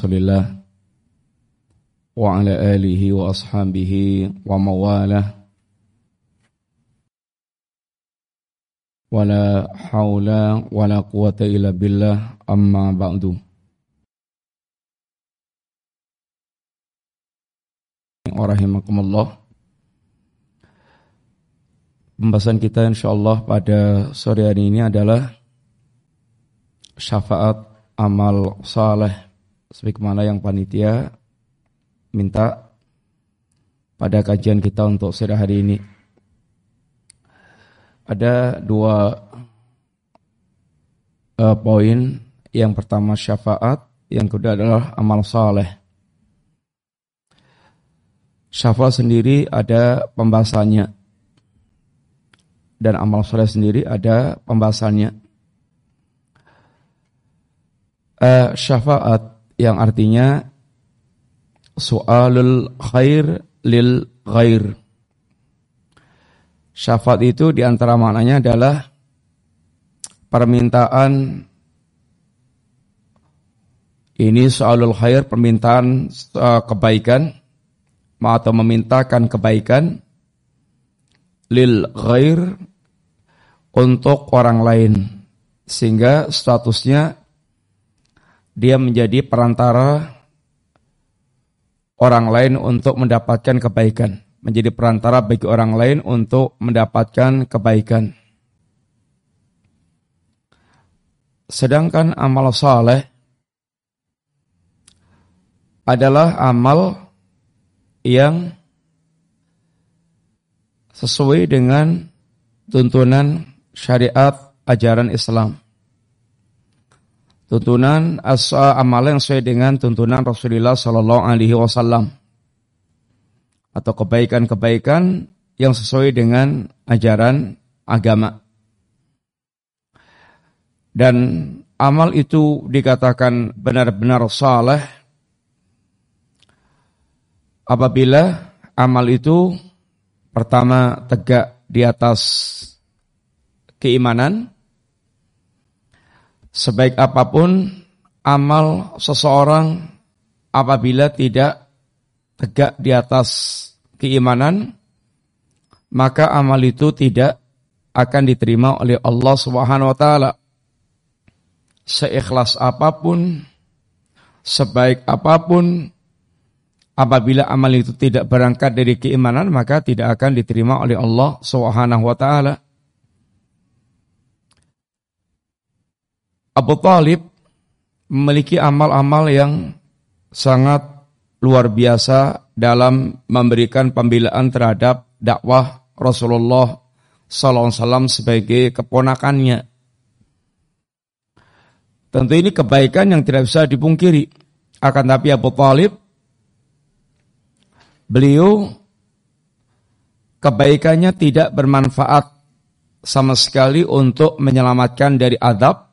Rasulillah wa ala alihi wa ashabihi wa mawalah. Wala haula wala quwata illa billah. Amma ba'du. Rahimakumullah. Pembahasan kita insyaallah pada sore hari ini adalah syafaat amal saleh sebagaimana yang panitia minta pada kajian kita untuk sore hari ini. Ada dua uh, poin. Yang pertama syafaat, yang kedua adalah amal saleh. Syafaat sendiri ada pembahasannya. Dan amal saleh sendiri ada pembahasannya. Uh, syafaat yang artinya soalul khair lil ghair. Syafaat itu di antara maknanya adalah permintaan ini soalul khair permintaan uh, kebaikan atau memintakan kebaikan lil ghair untuk orang lain sehingga statusnya dia menjadi perantara orang lain untuk mendapatkan kebaikan, menjadi perantara bagi orang lain untuk mendapatkan kebaikan. Sedangkan amal saleh adalah amal yang sesuai dengan tuntunan syariat ajaran Islam tuntunan asa amalan yang sesuai dengan tuntunan Rasulullah Sallallahu Alaihi Wasallam atau kebaikan-kebaikan yang sesuai dengan ajaran agama. Dan amal itu dikatakan benar-benar saleh apabila amal itu pertama tegak di atas keimanan, Sebaik apa pun amal seseorang apabila tidak tegak di atas keimanan, maka amal itu tidak akan diterima oleh Allah Subhanahu wa taala. Seikhlas apa pun, sebaik apa pun, apabila amal itu tidak berangkat dari keimanan, maka tidak akan diterima oleh Allah Subhanahu wa taala. Abu Talib memiliki amal-amal yang sangat luar biasa dalam memberikan pembelaan terhadap dakwah Rasulullah SAW sebagai keponakannya. Tentu ini kebaikan yang tidak bisa dipungkiri. Akan tapi Abu Talib, beliau kebaikannya tidak bermanfaat sama sekali untuk menyelamatkan dari adab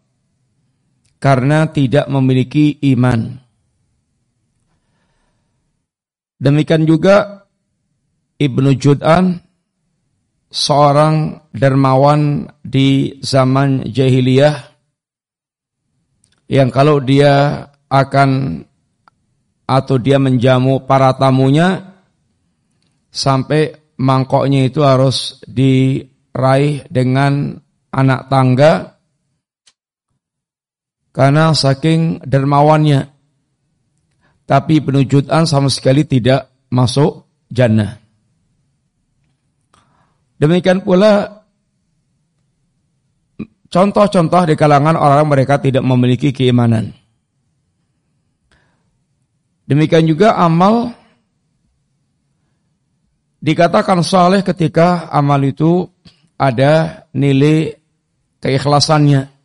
karena tidak memiliki iman. Demikian juga Ibnu Jud'an seorang dermawan di zaman jahiliyah yang kalau dia akan atau dia menjamu para tamunya sampai mangkoknya itu harus diraih dengan anak tangga karena saking dermawannya. Tapi penujudkan sama sekali tidak masuk jannah. Demikian pula contoh-contoh di kalangan orang mereka tidak memiliki keimanan. Demikian juga amal dikatakan saleh ketika amal itu ada nilai keikhlasannya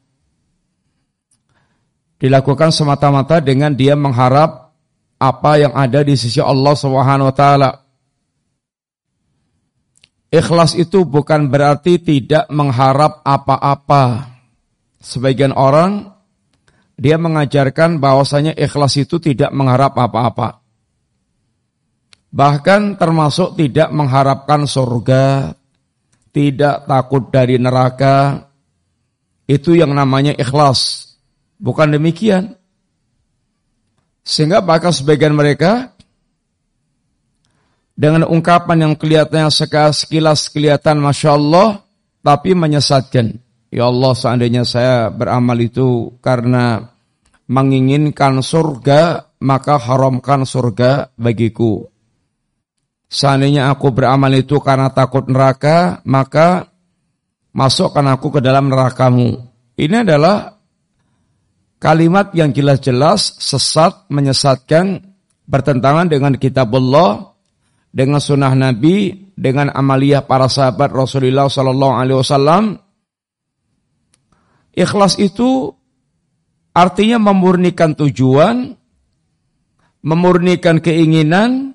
dilakukan semata-mata dengan dia mengharap apa yang ada di sisi Allah Subhanahu wa taala. Ikhlas itu bukan berarti tidak mengharap apa-apa. Sebagian orang dia mengajarkan bahwasanya ikhlas itu tidak mengharap apa-apa. Bahkan termasuk tidak mengharapkan surga, tidak takut dari neraka. Itu yang namanya ikhlas. Bukan demikian. Sehingga bahkan sebagian mereka dengan ungkapan yang kelihatannya sekilas kelihatan Masya Allah, tapi menyesatkan. Ya Allah seandainya saya beramal itu karena menginginkan surga, maka haramkan surga bagiku. Seandainya aku beramal itu karena takut neraka, maka masukkan aku ke dalam nerakamu. Ini adalah kalimat yang jelas-jelas sesat, menyesatkan, bertentangan dengan kitab Allah, dengan sunnah Nabi, dengan amaliyah para sahabat Rasulullah Sallallahu Alaihi Wasallam. Ikhlas itu artinya memurnikan tujuan, memurnikan keinginan,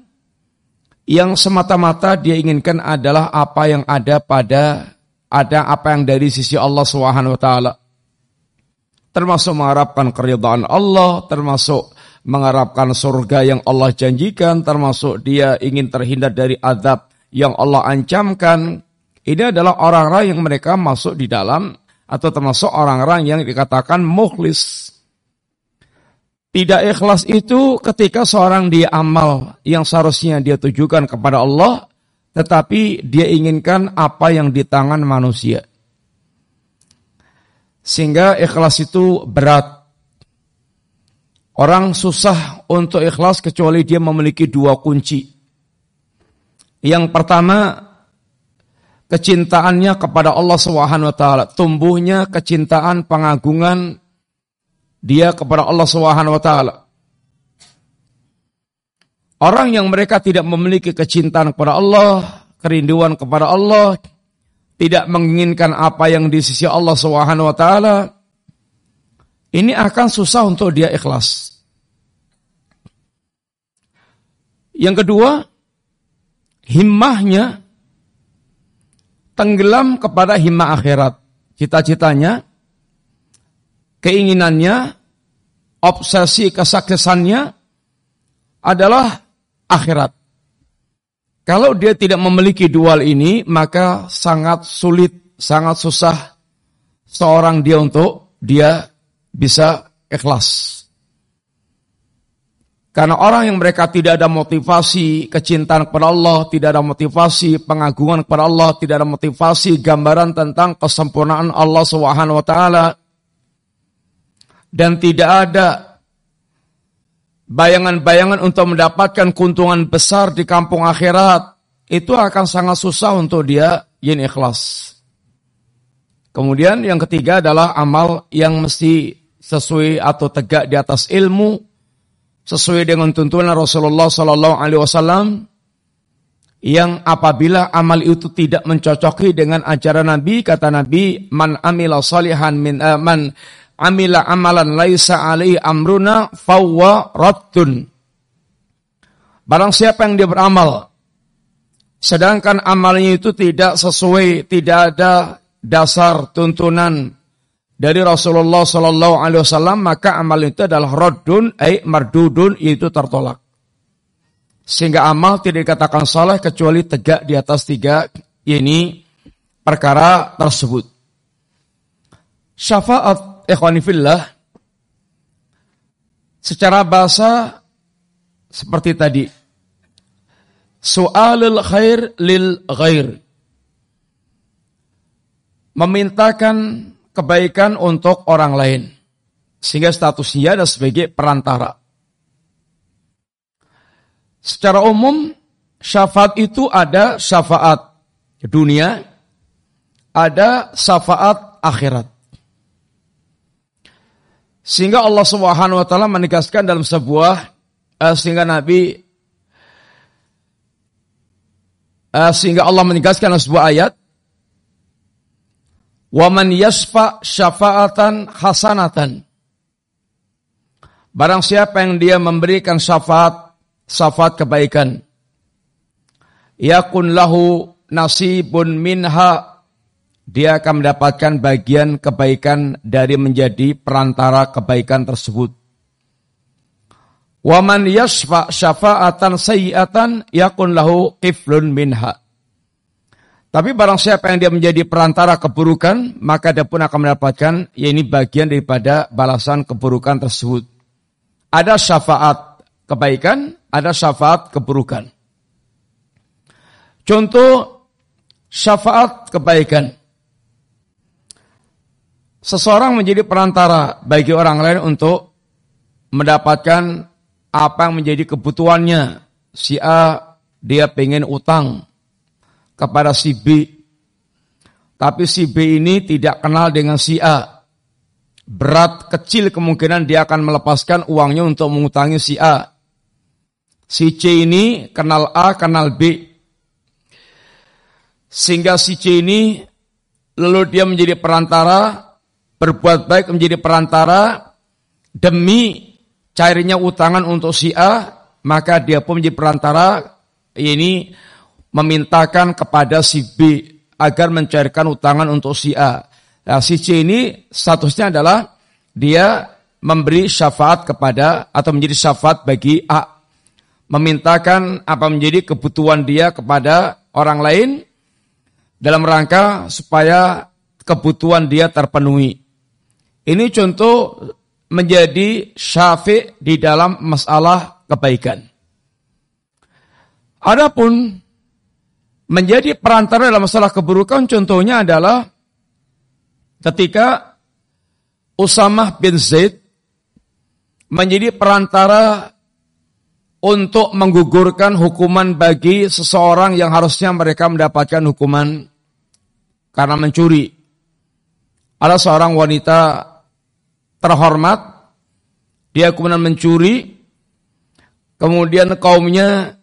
yang semata-mata dia inginkan adalah apa yang ada pada ada apa yang dari sisi Allah Subhanahu wa taala. Termasuk mengharapkan keridhaan Allah, termasuk mengharapkan surga yang Allah janjikan, termasuk dia ingin terhindar dari azab yang Allah ancamkan. Ini adalah orang-orang yang mereka masuk di dalam atau termasuk orang-orang yang dikatakan mukhlis. Tidak ikhlas itu ketika seorang dia amal yang seharusnya dia tujukan kepada Allah, tetapi dia inginkan apa yang di tangan manusia. Sehingga ikhlas itu berat. Orang susah untuk ikhlas kecuali dia memiliki dua kunci. Yang pertama, kecintaannya kepada Allah Subhanahu wa taala, tumbuhnya kecintaan, pengagungan dia kepada Allah Subhanahu wa taala. Orang yang mereka tidak memiliki kecintaan kepada Allah, kerinduan kepada Allah, tidak menginginkan apa yang di sisi Allah Subhanahu wa taala, ini akan susah untuk dia ikhlas. Yang kedua, himmahnya tenggelam kepada himmah akhirat. Cita-citanya, keinginannya obsesi kesuksesannya adalah akhirat. Kalau dia tidak memiliki dual ini, maka sangat sulit, sangat susah seorang dia untuk dia bisa ikhlas. Karena orang yang mereka tidak ada motivasi kecintaan kepada Allah, tidak ada motivasi pengagungan kepada Allah, tidak ada motivasi gambaran tentang kesempurnaan Allah Subhanahu wa taala, dan tidak ada bayangan-bayangan untuk mendapatkan keuntungan besar di kampung akhirat, itu akan sangat susah untuk dia yin ikhlas. Kemudian yang ketiga adalah amal yang mesti sesuai atau tegak di atas ilmu, sesuai dengan tuntunan Rasulullah Sallallahu Alaihi Wasallam, yang apabila amal itu tidak mencocoki dengan ajaran Nabi, kata Nabi, man amila salihan min uh, man amila amalan laisa alaihi amruna fawwa raddun. Barang siapa yang dia beramal sedangkan amalnya itu tidak sesuai, tidak ada dasar tuntunan dari Rasulullah Sallallahu Alaihi Wasallam maka amal itu adalah raddun, ay mardudun yaitu tertolak. Sehingga amal tidak dikatakan salah kecuali tegak di atas tiga ini perkara tersebut. Syafaat ikhwanifillah secara bahasa seperti tadi. Soalul khair lil ghair. Memintakan kebaikan untuk orang lain. Sehingga statusnya ada sebagai perantara. Secara umum syafaat itu ada syafaat dunia ada syafaat akhirat sehingga Allah Subhanahu wa taala menegaskan dalam sebuah uh, sehingga Nabi uh, sehingga Allah menegaskan dalam sebuah ayat Wa man yasfa syafa'atan hasanatan. Barang siapa yang dia memberikan syafaat syafaat kebaikan yakun lahu nasibun minha dia akan mendapatkan bagian kebaikan dari menjadi perantara kebaikan tersebut. Waman yasfa syafa'atan sayyi'atan yakun lahu kiflun minha. Tapi barang siapa yang dia menjadi perantara keburukan, maka dia pun akan mendapatkan ya ini bagian daripada balasan keburukan tersebut. Ada syafaat kebaikan, ada syafaat keburukan. Contoh syafaat kebaikan. Seseorang menjadi perantara bagi orang lain untuk mendapatkan apa yang menjadi kebutuhannya. Si A dia pengen utang kepada si B. Tapi si B ini tidak kenal dengan si A. Berat kecil kemungkinan dia akan melepaskan uangnya untuk mengutangi si A. Si C ini kenal A, kenal B. Sehingga si C ini lalu dia menjadi perantara, berbuat baik menjadi perantara demi cairnya utangan untuk si A, maka dia pun menjadi perantara ini memintakan kepada si B agar mencairkan utangan untuk si A. Nah, si C ini statusnya adalah dia memberi syafaat kepada atau menjadi syafaat bagi A. Memintakan apa menjadi kebutuhan dia kepada orang lain dalam rangka supaya kebutuhan dia terpenuhi. Ini contoh menjadi syafi' di dalam masalah kebaikan. Adapun menjadi perantara dalam masalah keburukan contohnya adalah ketika Usamah bin Zaid menjadi perantara untuk menggugurkan hukuman bagi seseorang yang harusnya mereka mendapatkan hukuman karena mencuri. Ada seorang wanita terhormat, dia kemudian mencuri, kemudian kaumnya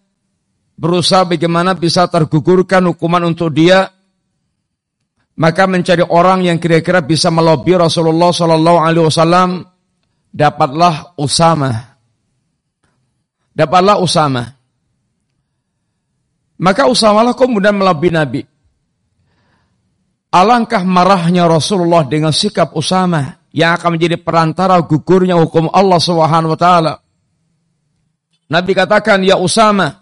berusaha bagaimana bisa tergugurkan hukuman untuk dia, maka mencari orang yang kira-kira bisa melobi Rasulullah Shallallahu Alaihi Wasallam, dapatlah Usama Dapatlah Usama. Maka Usama lah kemudian melebih Nabi. Alangkah marahnya Rasulullah dengan sikap Usama yang akan menjadi perantara gugurnya hukum Allah Subhanahu wa taala. Nabi katakan, "Ya Usama,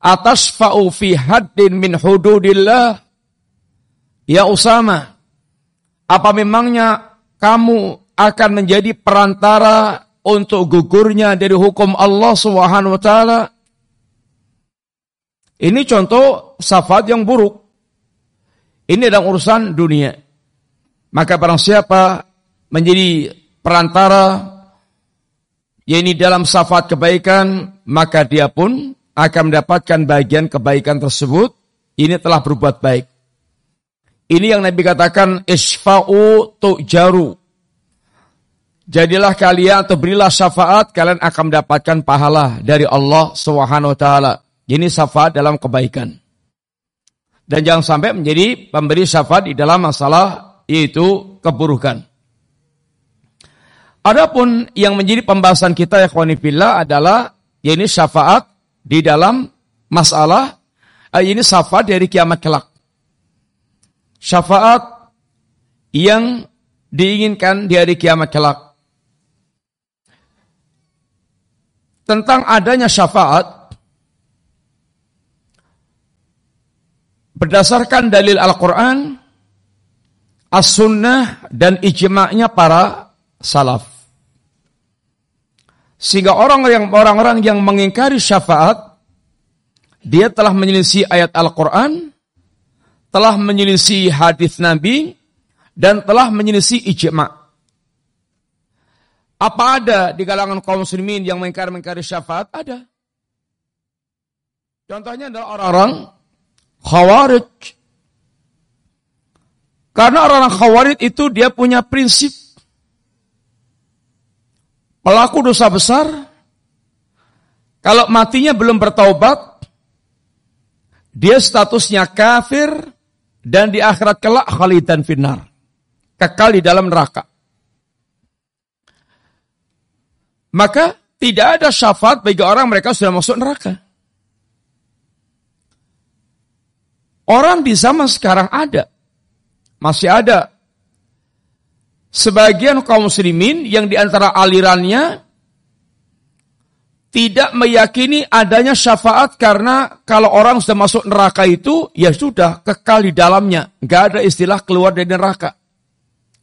atasfa'u fi haddin min hududillah?" Ya Usama, apa memangnya kamu akan menjadi perantara untuk gugurnya dari hukum Allah Subhanahu wa taala. Ini contoh syafaat yang buruk. Ini dalam urusan dunia. Maka barang siapa menjadi perantara yakni dalam syafaat kebaikan, maka dia pun akan mendapatkan bagian kebaikan tersebut. Ini telah berbuat baik. Ini yang Nabi katakan isfa'u tu'jaru. Jadilah kalian atau berilah syafaat, kalian akan mendapatkan pahala dari Allah Subhanahu wa taala. Ini syafaat dalam kebaikan. Dan jangan sampai menjadi pemberi syafaat di dalam masalah yaitu keburukan. Adapun yang menjadi pembahasan kita ya fillah adalah ya ini syafaat di dalam masalah eh, ini syafaat dari kiamat kelak. Syafaat yang diinginkan di hari kiamat kelak. tentang adanya syafaat berdasarkan dalil Al-Quran, As-Sunnah, dan ijma'nya para salaf. Sehingga orang yang orang-orang yang mengingkari syafaat, dia telah menyelisih ayat Al-Quran, telah menyelisih hadis Nabi, dan telah menyelisih ijma'. Apa ada di kalangan kaum muslimin yang mengingkari-mengingkari syafaat? Ada. Contohnya adalah orang-orang khawarij. Karena orang-orang khawarij itu dia punya prinsip pelaku dosa besar kalau matinya belum bertaubat dia statusnya kafir dan di akhirat kelak khalidan finnar kekal di dalam neraka maka tidak ada syafaat bagi orang mereka sudah masuk neraka. Orang di zaman sekarang ada. Masih ada. Sebagian kaum muslimin yang di antara alirannya tidak meyakini adanya syafaat karena kalau orang sudah masuk neraka itu ya sudah kekal di dalamnya. Gak ada istilah keluar dari neraka.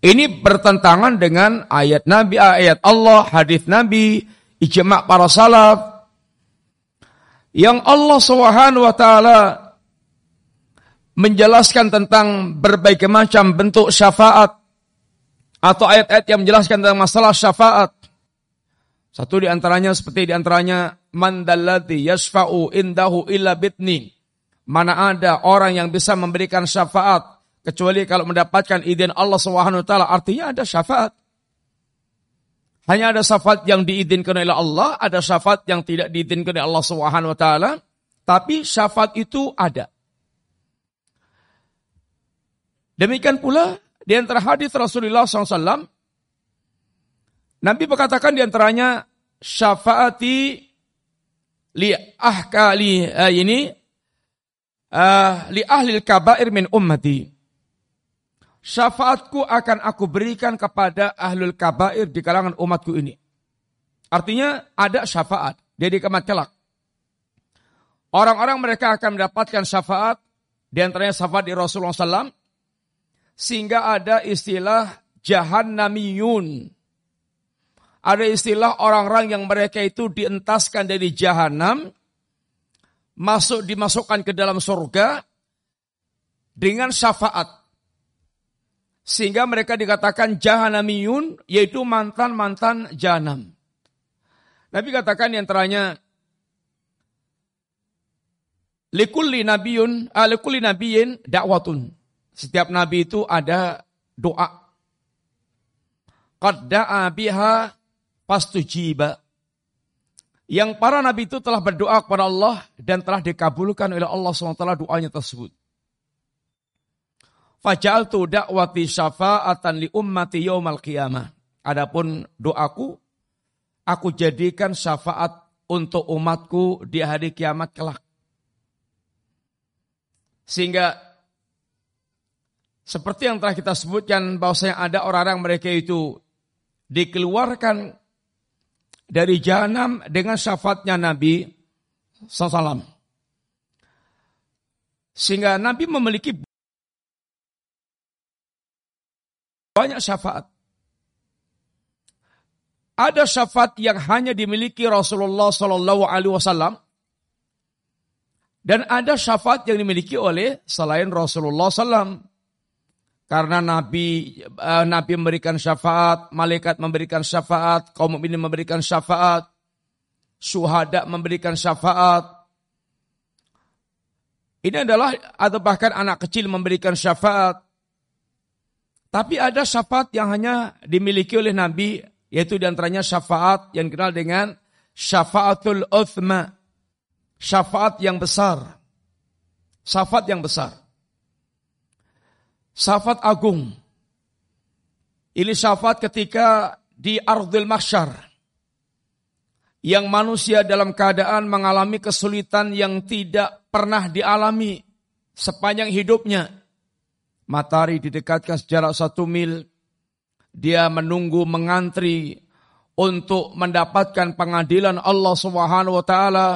Ini bertentangan dengan ayat Nabi, ayat Allah, hadis Nabi, ijma' para salaf. Yang Allah Subhanahu wa taala menjelaskan tentang berbagai macam bentuk syafaat atau ayat-ayat yang menjelaskan tentang masalah syafaat. Satu di antaranya seperti di antaranya mandallati yasfa'u indahu illa bitni. Mana ada orang yang bisa memberikan syafaat kecuali kalau mendapatkan izin Allah Subhanahu wa taala artinya ada syafaat. Hanya ada syafaat yang diizinkan oleh Allah, ada syafaat yang tidak diizinkan oleh Allah Subhanahu wa taala, tapi syafaat itu ada. Demikian pula di antara hadis Rasulullah SAW, Nabi berkatakan di antaranya syafaati li ahkali uh, ini uh, li ahli kabair min ummati syafaatku akan aku berikan kepada ahlul kabair di kalangan umatku ini. Artinya ada syafaat. Jadi kemat kelak. Orang-orang mereka akan mendapatkan syafaat. Di antaranya syafaat di Rasulullah SAW. Sehingga ada istilah jahannamiyun. Ada istilah orang-orang yang mereka itu dientaskan dari jahanam. Masuk dimasukkan ke dalam surga. Dengan syafaat sehingga mereka dikatakan jahanamiyun, yaitu mantan-mantan jahanam. Nabi katakan yang antaranya, Likulli nabiyun, uh, likulli nabiyin dakwatun. Setiap nabi itu ada doa. Qad da'a biha pastujiba. Yang para nabi itu telah berdoa kepada Allah dan telah dikabulkan oleh Allah SWT doanya tersebut. Fajaltu dakwati syafa'atan li ummati yaumal qiyamah. Adapun doaku, aku jadikan syafaat untuk umatku di hari kiamat kelak. Sehingga seperti yang telah kita sebutkan bahwasanya ada orang-orang mereka itu dikeluarkan dari jahanam dengan syafaatnya Nabi SAW. Sehingga Nabi memiliki Banyak syafaat. Ada syafaat yang hanya dimiliki Rasulullah Sallallahu Alaihi Wasallam dan ada syafaat yang dimiliki oleh selain Rasulullah Sallam. Karena Nabi uh, Nabi memberikan syafaat, malaikat memberikan syafaat, kaum mukminin memberikan syafaat, syuhada memberikan syafaat. Ini adalah atau bahkan anak kecil memberikan syafaat. Tapi ada syafaat yang hanya dimiliki oleh Nabi, yaitu di antaranya syafaat yang dikenal dengan syafaatul uthma. Syafaat yang besar. Syafaat yang besar. Syafaat agung. Ini syafaat ketika di ardil mahsyar. Yang manusia dalam keadaan mengalami kesulitan yang tidak pernah dialami sepanjang hidupnya matahari didekatkan sejarak satu mil, dia menunggu mengantri untuk mendapatkan pengadilan Allah Subhanahu wa taala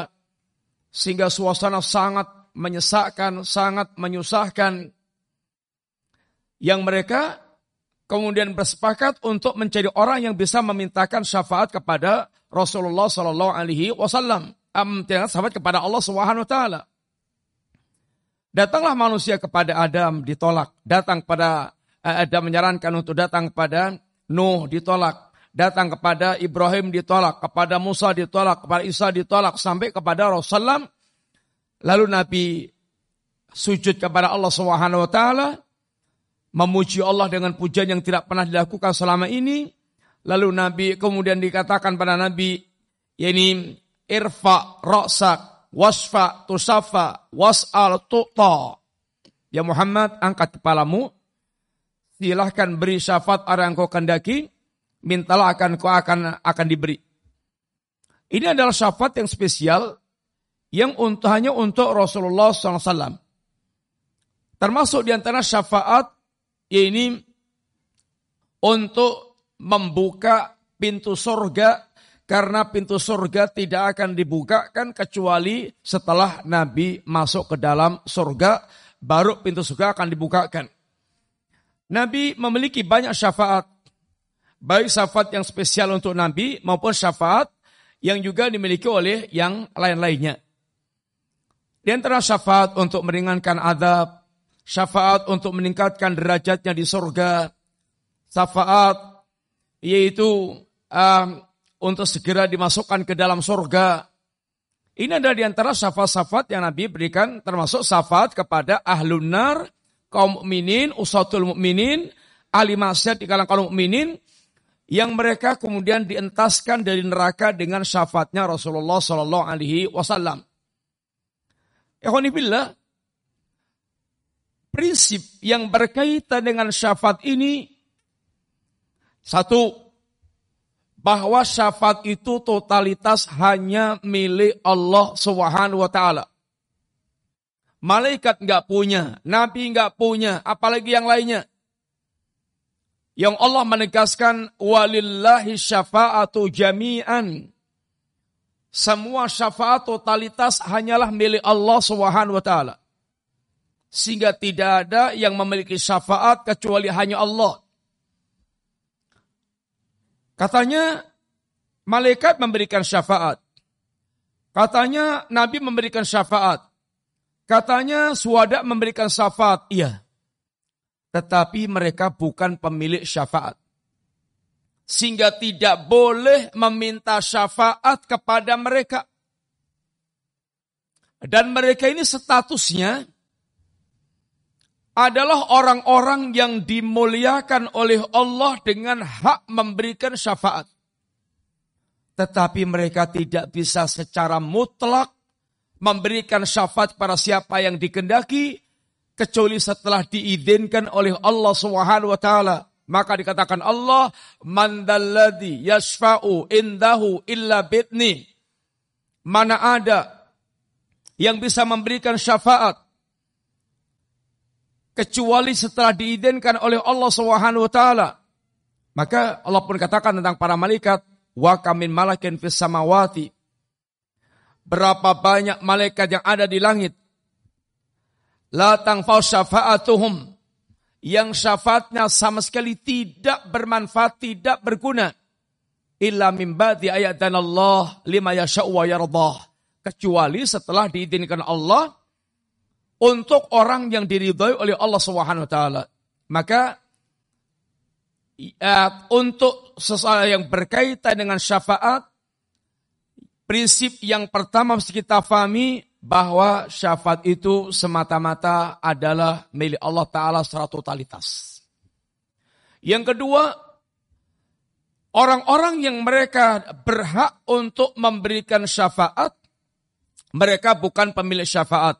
sehingga suasana sangat menyesakkan, sangat menyusahkan yang mereka kemudian bersepakat untuk mencari orang yang bisa memintakan syafaat kepada Rasulullah Sallallahu Alaihi Wasallam, syafaat kepada Allah Subhanahu Wa Taala. Datanglah manusia kepada Adam ditolak. Datang pada eh, Adam menyarankan untuk datang kepada Nuh ditolak. Datang kepada Ibrahim ditolak. Kepada Musa ditolak. Kepada Isa ditolak. Sampai kepada Rasulullah. Lalu Nabi sujud kepada Allah Subhanahu wa taala memuji Allah dengan pujian yang tidak pernah dilakukan selama ini. Lalu Nabi kemudian dikatakan pada Nabi, yakni irfa ra'sak wasfa tusafa was'al tu'ta. Ya Muhammad, angkat kepalamu, silahkan beri syafaat orang yang kau kendaki, mintalah akan kau akan akan diberi. Ini adalah syafaat yang spesial yang untuk hanya untuk Rasulullah SAW. Termasuk di antara syafaat ini untuk membuka pintu surga karena pintu surga tidak akan dibukakan kecuali setelah Nabi masuk ke dalam surga, baru pintu surga akan dibukakan. Nabi memiliki banyak syafaat. Baik syafaat yang spesial untuk Nabi maupun syafaat yang juga dimiliki oleh yang lain-lainnya. Di antara syafaat untuk meringankan adab, syafaat untuk meningkatkan derajatnya di surga, syafaat yaitu um, untuk segera dimasukkan ke dalam surga. Ini adalah di antara syafaat-syafaat yang Nabi berikan termasuk syafaat kepada ahlun nar kaum mukminin, usatul mukminin, ahli maksiat di kalangan kaum mukminin yang mereka kemudian dientaskan dari neraka dengan syafaatnya Rasulullah Shallallahu Alaihi Wasallam. Ikhwanifillah, prinsip yang berkaitan dengan syafaat ini satu bahwa syafaat itu totalitas hanya milik Allah Subhanahu wa taala. Malaikat nggak punya, nabi nggak punya, apalagi yang lainnya. Yang Allah menegaskan walillahi syafa'atu jami'an. Semua syafaat totalitas hanyalah milik Allah Subhanahu wa taala. Sehingga tidak ada yang memiliki syafaat kecuali hanya Allah. Katanya malaikat memberikan syafaat. Katanya Nabi memberikan syafaat. Katanya suada memberikan syafaat. Iya. Tetapi mereka bukan pemilik syafaat. Sehingga tidak boleh meminta syafaat kepada mereka. Dan mereka ini statusnya adalah orang-orang yang dimuliakan oleh Allah dengan hak memberikan syafaat. Tetapi mereka tidak bisa secara mutlak memberikan syafaat para siapa yang dikendaki kecuali setelah diizinkan oleh Allah Subhanahu wa taala. Maka dikatakan Allah, "Mandalladzi yashfa'u indahu illa bitni." Mana ada yang bisa memberikan syafaat kecuali setelah diizinkan oleh Allah Subhanahu wa taala. Maka Allah pun katakan tentang para malaikat, "Wa kamin malakin fis samawati Berapa banyak malaikat yang ada di langit. La tangfau syafa'atuhum. Yang syafaatnya sama sekali tidak bermanfaat, tidak berguna. Illa min ba'di ayat dan Allah lima yasha'u wa yardah. Kecuali setelah diizinkan Allah untuk orang yang diridhoi oleh Allah Subhanahu wa taala. Maka ya, untuk sesuatu yang berkaitan dengan syafaat Prinsip yang pertama mesti kita fahami bahwa syafaat itu semata-mata adalah milik Allah Ta'ala secara totalitas. Yang kedua, orang-orang yang mereka berhak untuk memberikan syafaat, mereka bukan pemilik syafaat.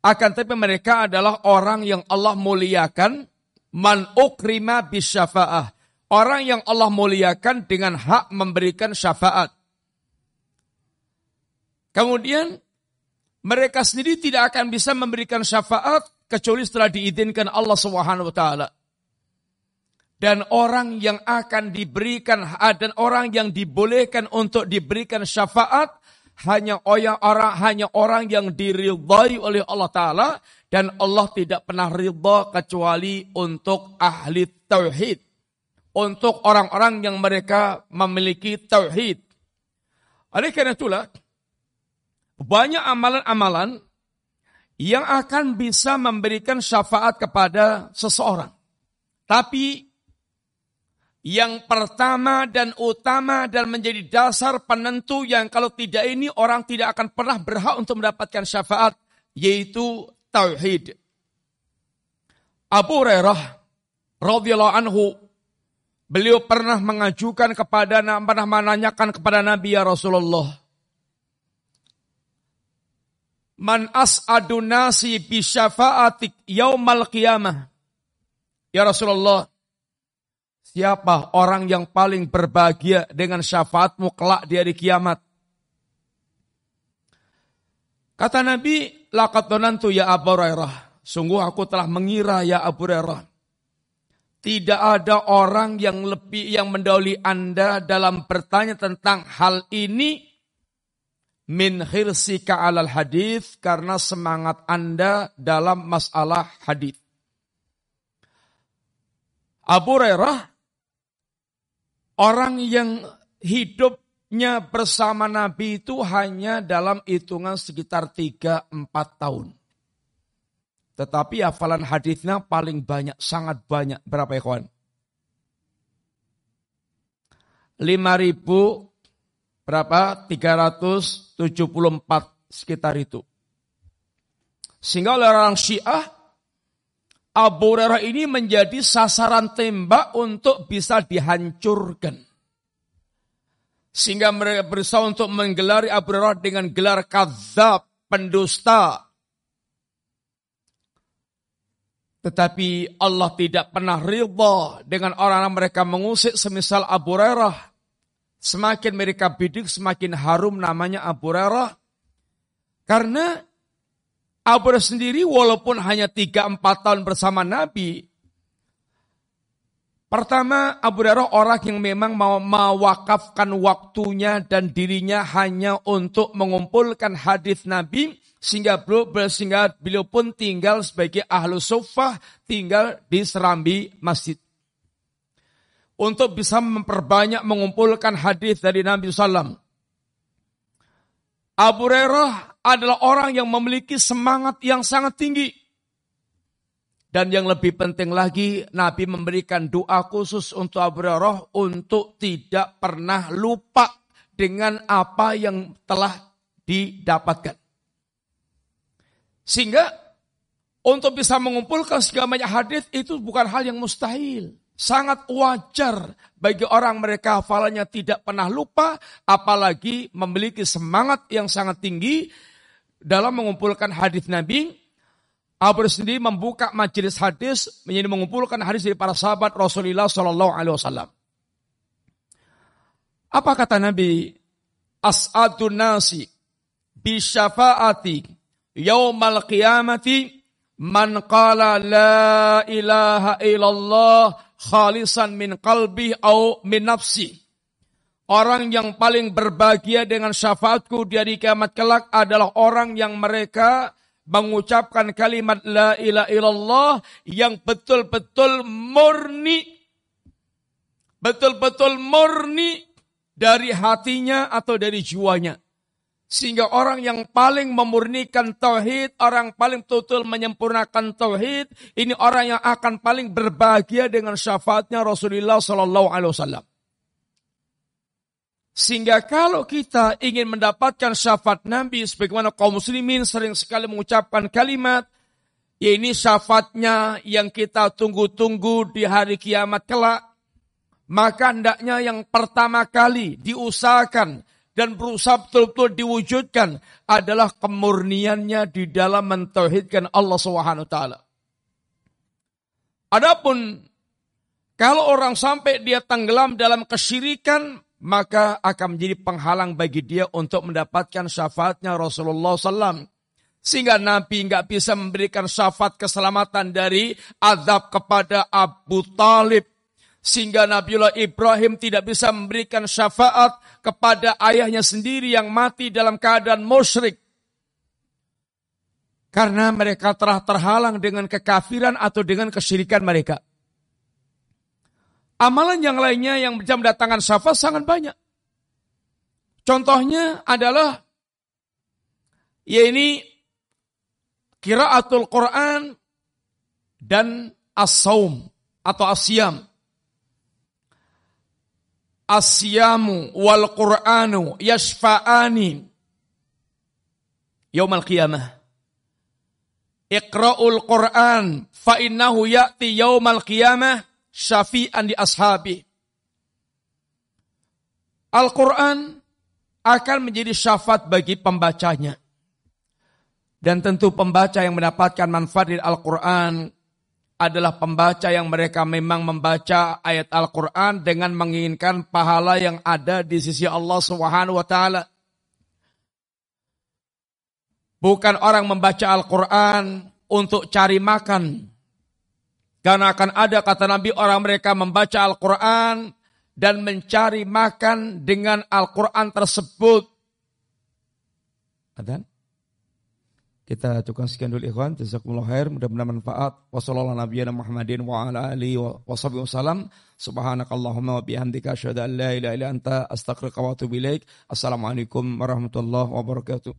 Akan tetapi mereka adalah orang yang Allah muliakan, man ukrima bisyafa'ah. Orang yang Allah muliakan dengan hak memberikan syafaat. Kemudian mereka sendiri tidak akan bisa memberikan syafaat kecuali setelah diizinkan Allah taala. Dan orang yang akan diberikan dan orang yang dibolehkan untuk diberikan syafaat hanya orang hanya orang yang diridhai oleh Allah taala dan Allah tidak pernah ridha kecuali untuk ahli tauhid. Untuk orang-orang yang mereka memiliki tauhid. Oleh karena itulah banyak amalan-amalan yang akan bisa memberikan syafaat kepada seseorang. Tapi yang pertama dan utama dan menjadi dasar penentu yang kalau tidak ini orang tidak akan pernah berhak untuk mendapatkan syafaat yaitu tauhid. Abu Hurairah radhiyallahu anhu beliau pernah mengajukan kepada pernah menanyakan kepada Nabi ya Rasulullah Man as'adu nasi bisyafa'atik yaumal qiyamah. Ya Rasulullah, siapa orang yang paling berbahagia dengan syafaatmu kelak di hari kiamat? Kata Nabi, laqad donantu ya Abu Hurairah. Sungguh aku telah mengira ya Abu Hurairah. Tidak ada orang yang lebih yang mendahului Anda dalam bertanya tentang hal ini min hirsika alal hadis karena semangat Anda dalam masalah hadis. Abu Hurairah orang yang hidupnya bersama Nabi itu hanya dalam hitungan sekitar 3-4 tahun. Tetapi hafalan hadisnya paling banyak, sangat banyak. Berapa ya kawan? 5000 berapa? 374 sekitar itu. Sehingga oleh orang Syiah Abu Hurairah ini menjadi sasaran tembak untuk bisa dihancurkan. Sehingga mereka berusaha untuk menggelari Abu Hurairah dengan gelar kazab, pendusta, tetapi Allah tidak pernah ridha dengan orang-orang mereka mengusik semisal Abu Hurairah. Semakin mereka bidik, semakin harum namanya Abu Hurairah. Karena Abu sendiri walaupun hanya 3-4 tahun bersama Nabi. Pertama, Abu Hurairah orang yang memang mau mewakafkan waktunya dan dirinya hanya untuk mengumpulkan hadis Nabi sehingga beliau, sehingga beliau pun tinggal sebagai ahlu sufah, tinggal di serambi masjid. Untuk bisa memperbanyak mengumpulkan hadis dari Nabi SAW. Abu Hurairah adalah orang yang memiliki semangat yang sangat tinggi. Dan yang lebih penting lagi, Nabi memberikan doa khusus untuk Abu Hurairah untuk tidak pernah lupa dengan apa yang telah didapatkan. Sehingga untuk bisa mengumpulkan segala banyak hadis itu bukan hal yang mustahil. Sangat wajar bagi orang mereka hafalannya tidak pernah lupa, apalagi memiliki semangat yang sangat tinggi dalam mengumpulkan hadis Nabi. Abu sendiri membuka majelis hadis menjadi mengumpulkan hadis dari para sahabat Rasulullah Shallallahu Alaihi Wasallam. Apa kata Nabi? As'adun nasi bisyafaati yaumal qiyamati man qala la ilaha illallah khalisan min qalbi au min nafsi. Orang yang paling berbahagia dengan syafaatku di hari kiamat kelak adalah orang yang mereka mengucapkan kalimat la ilaha illallah yang betul-betul murni betul-betul murni dari hatinya atau dari jiwanya. Sehingga orang yang paling memurnikan tauhid, orang paling total menyempurnakan tauhid, ini orang yang akan paling berbahagia dengan syafaatnya Rasulullah Sallallahu Alaihi Wasallam. Sehingga kalau kita ingin mendapatkan syafaat Nabi, sebagaimana kaum muslimin sering sekali mengucapkan kalimat, ya ini syafaatnya yang kita tunggu-tunggu di hari kiamat kelak, maka hendaknya yang pertama kali diusahakan dan berusaha betul-betul diwujudkan adalah kemurniannya di dalam mentauhidkan Allah Subhanahu taala. Adapun kalau orang sampai dia tenggelam dalam kesyirikan, maka akan menjadi penghalang bagi dia untuk mendapatkan syafaatnya Rasulullah SAW. Sehingga Nabi nggak bisa memberikan syafaat keselamatan dari azab kepada Abu Talib sehingga Nabiullah Ibrahim tidak bisa memberikan syafaat kepada ayahnya sendiri yang mati dalam keadaan musyrik. Karena mereka telah terhalang dengan kekafiran atau dengan kesyirikan mereka. Amalan yang lainnya yang bisa mendatangkan syafaat sangat banyak. Contohnya adalah ya ini kiraatul Quran dan as-saum atau asyam asyamu wal qur'anu yashfa'ani yaumal qiyamah. Iqra'ul Qur'an fa innahu ya'ti yaumal qiyamah syafi'an di ashabi. Al-Quran akan menjadi syafaat bagi pembacanya. Dan tentu pembaca yang mendapatkan manfaat dari Al-Quran adalah pembaca yang mereka memang membaca ayat Al-Quran dengan menginginkan pahala yang ada di sisi Allah Subhanahu wa Ta'ala. Bukan orang membaca Al-Quran untuk cari makan. Karena akan ada kata Nabi orang mereka membaca Al-Quran dan mencari makan dengan Al-Quran tersebut. Ada? Kita cukupkan sekian dulu ikhwan. Jazakumullah khair. Mudah-mudahan manfaat. Wassalamualaikum Muhammadin wa ala alihi wa sahbihi wasallam. Subhanakallahumma wa bihamdika asyhadu an la ilaha illa anta astaghfiruka wa atubu ilaik. Assalamualaikum warahmatullahi wabarakatuh.